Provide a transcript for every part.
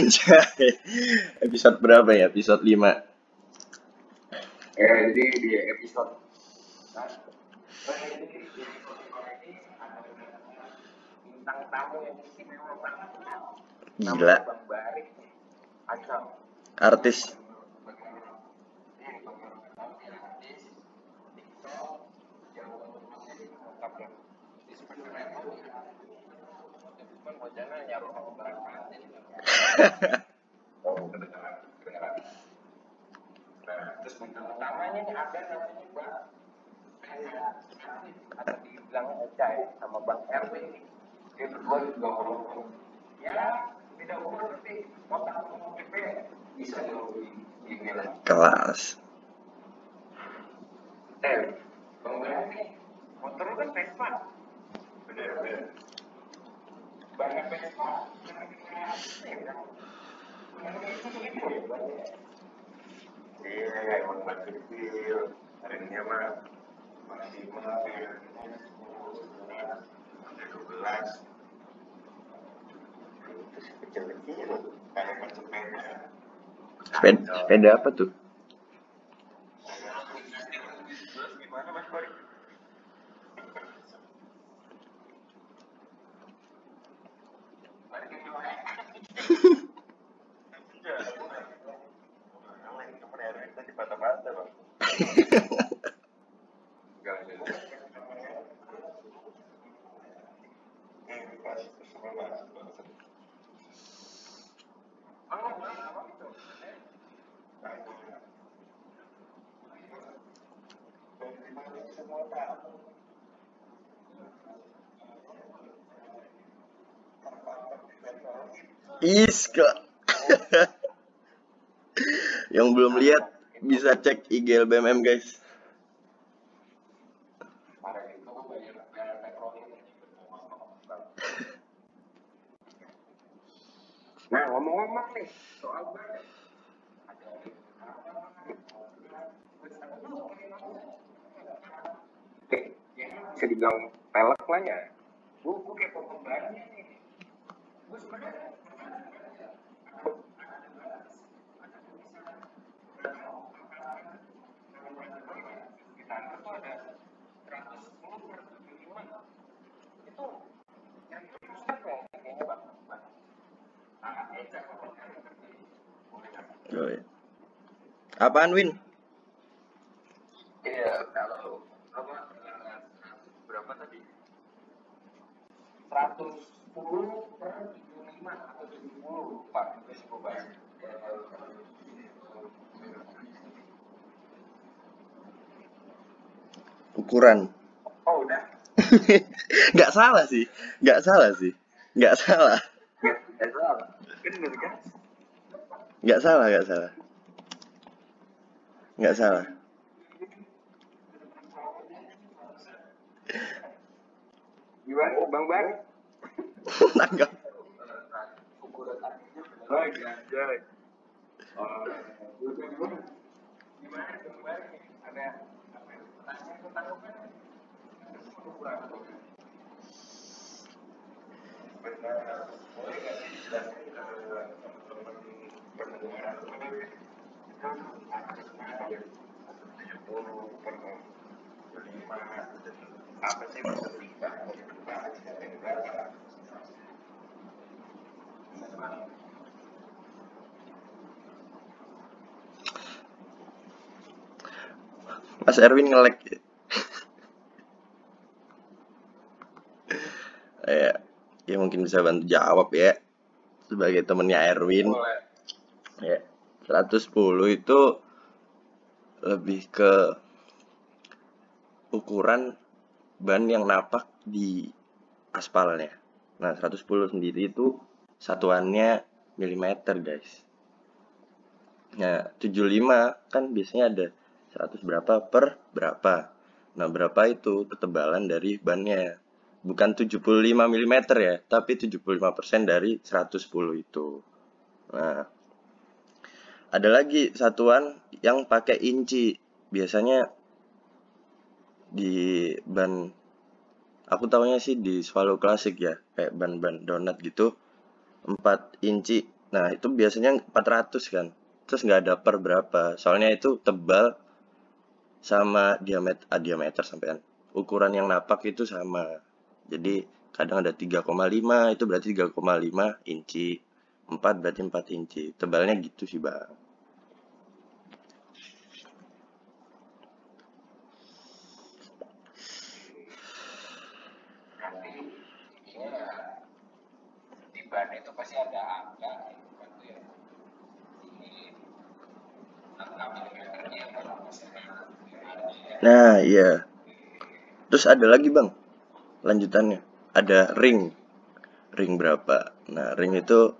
Anjay. Episode berapa ya? Episode 5. Eh, jadi di episode nah, ini di episode ini ada bintang tamu yang istimewa banget. Gila. Namanya Bang Barik. Acam. Artis. Ini Bang Barik artis, TikTok, jauh rumahnya di lengkap ya. Di sebenarnya itu bukan wajahnya nyaruh sama barang Oh, kedengeran, kedengeran. Nah, terus bintang utamanya ini ada namanya Bang atau dibilang Eca ya, sama Bang Erwin nih. Dia berdua juga ngomong ya tidak umur tapi otak PP bisa dulu di email. Kelas. Eh, Bang motor lu kan Vespa. Bener, bener. Banyak Vespa. Emang masih kecil. Hari ini mah maksimal. Sampai 12. Itu sih kecil-kecil. Kayak macam sepeda. Sepeda, sepeda apa tuh? Terus gimana Mas Bari? Bari gimana? Iya, Kalau yang temen Erwin tadi patah-patah, Bang. Enggak ada. Ini pas semua mas, bangsa. Oh, apa itu? Semua tahu. Iska. Yang belum lihat bisa cek IG LBMM guys. Banyak banyak Nah, ngomong-ngomong nih soal banyak. Oke, ini bisa dibilang pelek lah ya. Gue kayak pembannya nih. Gue sebenarnya di tangga tuh ada 110 per 75 itu yang itu pusat kok kayaknya bang Bang. ah Eca kok boleh kan Oh, iya. Apaan Win? iya kalau apa eh, berapa tadi 110 per 75 atau 70 lupa gue bahas Ukuran. oh udah Nggak salah sih. Nggak salah sih. Nggak salah. nggak salah kan Nggak salah, nggak salah. Nggak salah. gimana bang Bang Tanggap. lagi anjay Oh, gimana tuh kemarin nih? ada apa ya, pertanyaan tentang apa ukuran benar boleh nggak sih dijelasin ke teman-teman berapa Mas Erwin ngelek. ya, ya mungkin bisa bantu jawab ya. Sebagai temennya Erwin. boleh Ya, 110 itu lebih ke ukuran ban yang napak di aspalnya. Nah, 110 sendiri itu satuannya milimeter, guys. Nah, 75 kan biasanya ada 100 berapa per berapa. Nah, berapa itu ketebalan dari bannya. Bukan 75 mm ya, tapi 75% dari 110 itu. Nah, ada lagi satuan yang pakai inci. Biasanya di ban aku tahunya sih di Swallow Classic ya, kayak ban-ban donat gitu. 4 inci Nah, itu biasanya 400 kan. Terus nggak ada per berapa. Soalnya itu tebal sama diameter, ah, diameter sampean. Ukuran yang napak itu sama. Jadi kadang ada 3,5 itu berarti 3,5 inci. 4 berarti 4 inci. Tebalnya gitu sih, Bang. berarti intinya ya di ban itu pasti ada angka kan tuh ya ini angka milimeternya kalau misalnya ada Nah, iya. Terus ada lagi, Bang. Lanjutannya. Ada ring. Ring berapa? Nah, ring itu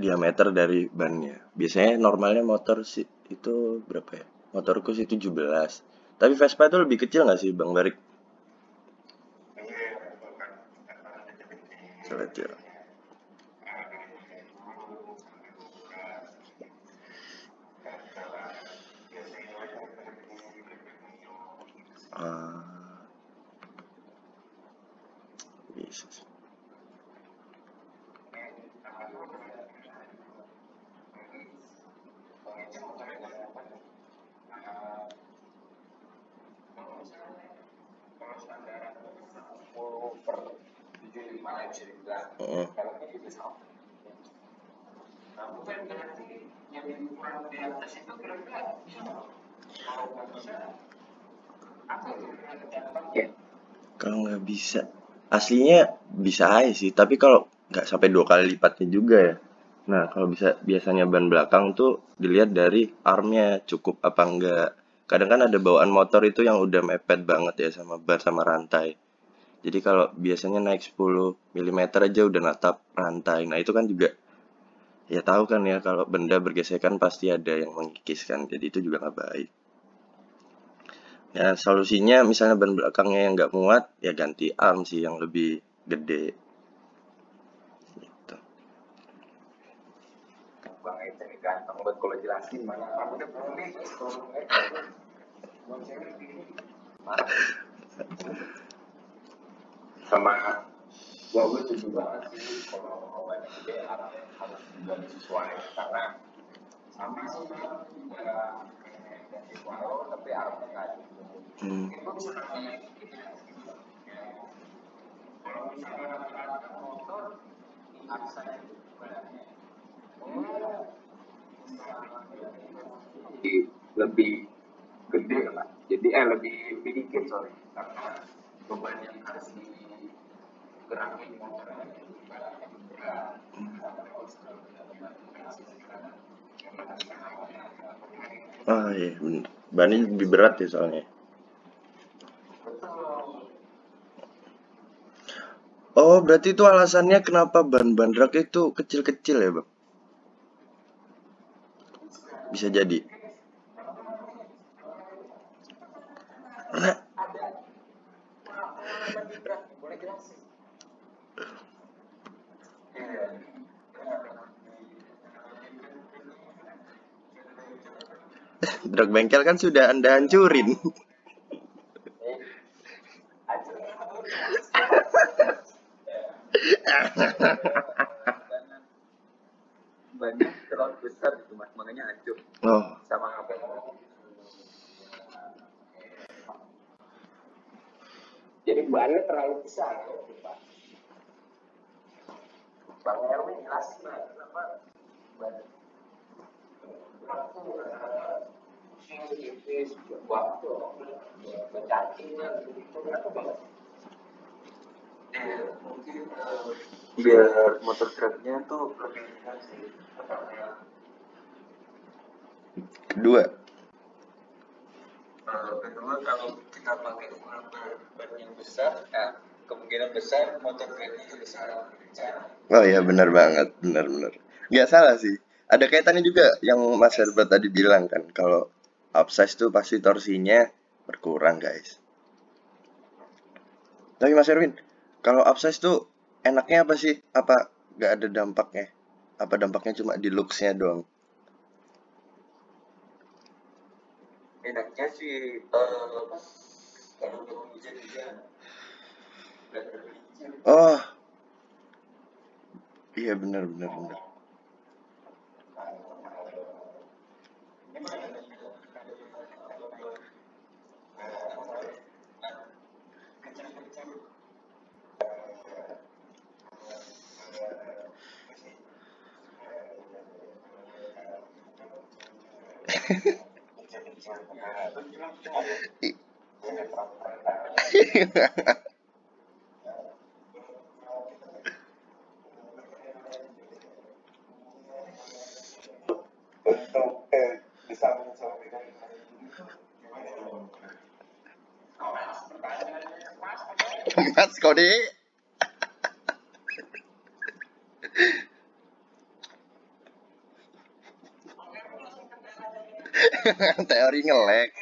diameter dari bannya. Biasanya normalnya motor sih itu berapa ya? Motorku sih 17. Tapi Vespa itu lebih kecil nggak sih, Bang Barik? Kecil. Ah, bisa sih. kalau standar 10 per 75 ya bisa dibilang Heeh. kalau ini bisa sama nah mungkin nanti yang di ukuran di atas Kalau nggak bisa, aslinya bisa aja sih. Tapi kalau nggak sampai dua kali lipatnya juga ya. Nah, kalau bisa biasanya ban belakang tuh dilihat dari armnya cukup apa enggak. Kadang kan ada bawaan motor itu yang udah mepet banget ya sama ban sama rantai. Jadi kalau biasanya naik 10 mm aja udah natap rantai. Nah, itu kan juga ya tahu kan ya kalau benda bergesekan pasti ada yang mengikis kan. Jadi itu juga nggak baik. Ya, solusinya misalnya ban belakangnya yang nggak muat, ya ganti arm sih yang lebih gede. Gitu. Bang. Sama. Gua gue setuju banget sih kalau banyak ide arahnya harus juga disesuaikan karena sama sih juga tapi gitu Hmm. gitu ya kalau misalnya rata-rata motor di lebih gede lah. Jadi eh lebih lebih dikit sorry. Karena beban yang harus digerakin Ah iya. Bannya lebih berat ya soalnya. Oh berarti itu alasannya kenapa ban-ban rak itu kecil-kecil ya bang? Bisa jadi. Nah, ada pengalaman di berat boleh jelasin iya drag bengkel kan sudah anda hancurin. banyak terlalu besar gitu mas. Makanya hancur. Oh, sama apa? Jadi bannya terlalu besar. Ya Pak. Bang Erwin jelasin kenapa waktu begitu kenapa banget Eh, mungkin eh, biar motor truknya tuh lebih sih kedua. Eh, kedua kalau kita pakai ukuran ban yang besar nah, kemungkinan besar motor juga salah cara Oh iya benar banget, benar-benar. Nggak salah sih. Ada kaitannya juga yang Mas Herbert tadi bilang kan, kalau upsize tuh pasti torsinya berkurang guys. Tapi Mas Erwin, kalau upsize tuh enaknya apa sih? Apa nggak ada dampaknya? Apa dampaknya cuma di looks-nya doang? enaknya sih eh, apa kalau hujan berpikir Oh, iya benar benar benar. untuk eh, disambung sama dengan Mas Kode. Teori ngelek.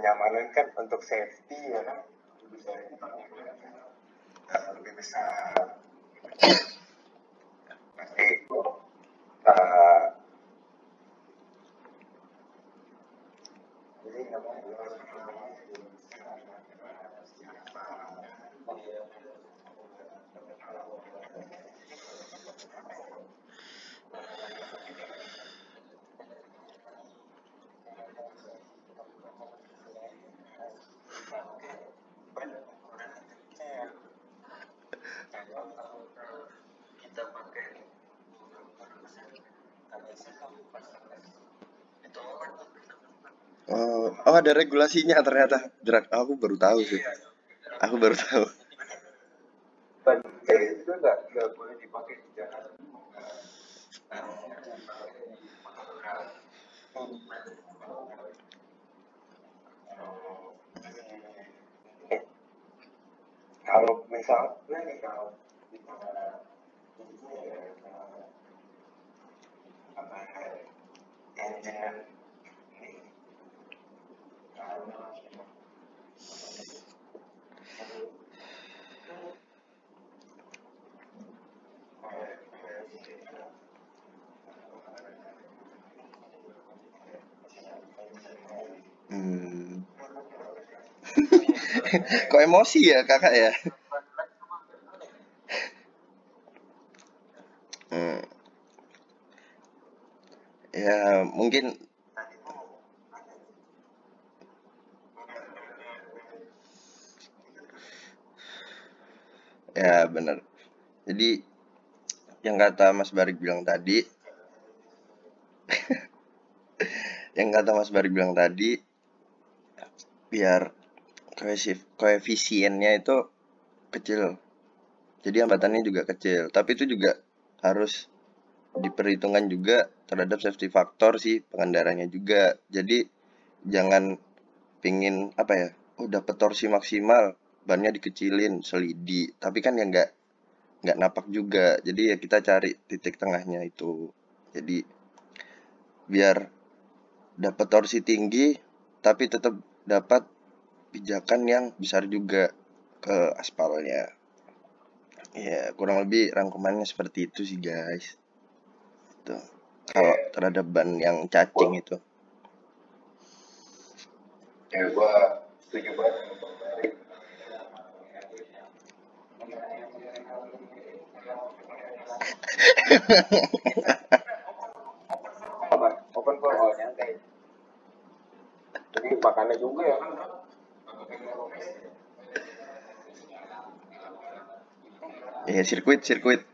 Kenyamanan kan untuk safety ya kan? Lebih besar pasti uh, jadi kita pakai Oh, oh ada regulasinya ternyata. Jerak aku baru tahu sih. Aku baru tahu. Bajai itu nggak nggak boleh dipakai di jalan. Kalau misalnya nih kalau apa engine ini Hmm. Kok emosi ya kakak ya? Hmm. Ya mungkin ya benar. Jadi yang kata Mas Barik bilang tadi, yang kata Mas Barik bilang tadi, biar koefisiennya itu kecil. Jadi hambatannya juga kecil. Tapi itu juga harus diperhitungkan juga terhadap safety factor si pengendaranya juga. Jadi jangan pingin apa ya, oh dapet torsi maksimal, bannya dikecilin, selidi. Tapi kan ya nggak nggak napak juga. Jadi ya kita cari titik tengahnya itu. Jadi biar dapat torsi tinggi, tapi tetap dapat pijakan yang besar juga ke aspalnya. Ya, kurang lebih rangkumannya seperti itu sih, guys. Tuh. Kalau terhadap ban yang cacing itu. ya gua setuju banget? Open for all. Jadi makannya juga ya kan. Ya, sirkuit, sirkuit.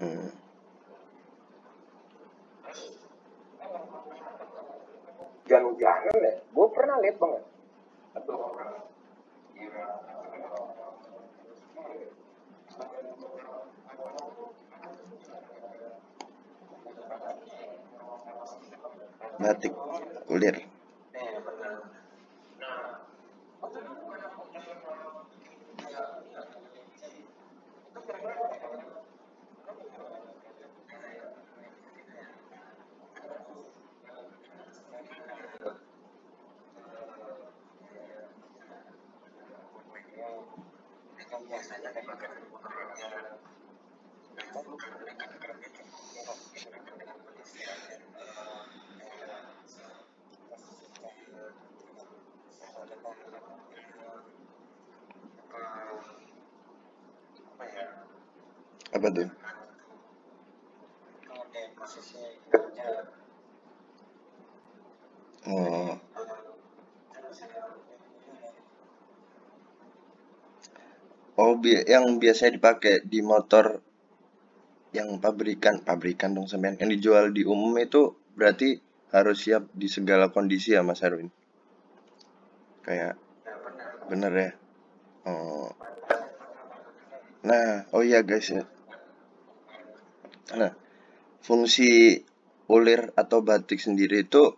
Hmm. Hujan-hujanan ya. Gue pernah lihat banget. Apa tuh? Oh oh bi yang biasanya dipakai di motor yang pabrikan pabrikan dong sampean yang dijual di umum itu berarti harus siap di segala kondisi ya Mas Erwin? Kayak bener ya? Oh. Nah oh iya guys ya. Nah fungsi ulir atau batik sendiri itu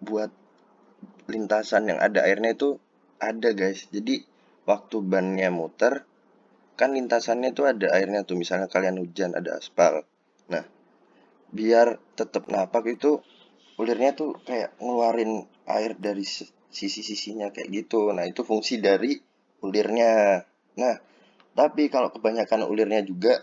buat lintasan yang ada airnya itu ada guys. Jadi waktu bannya muter kan lintasannya tuh ada airnya tuh misalnya kalian hujan ada aspal. Nah biar tetap napak itu ulirnya tuh kayak ngeluarin air dari sisi-sisinya kayak gitu. Nah itu fungsi dari ulirnya. Nah tapi kalau kebanyakan ulirnya juga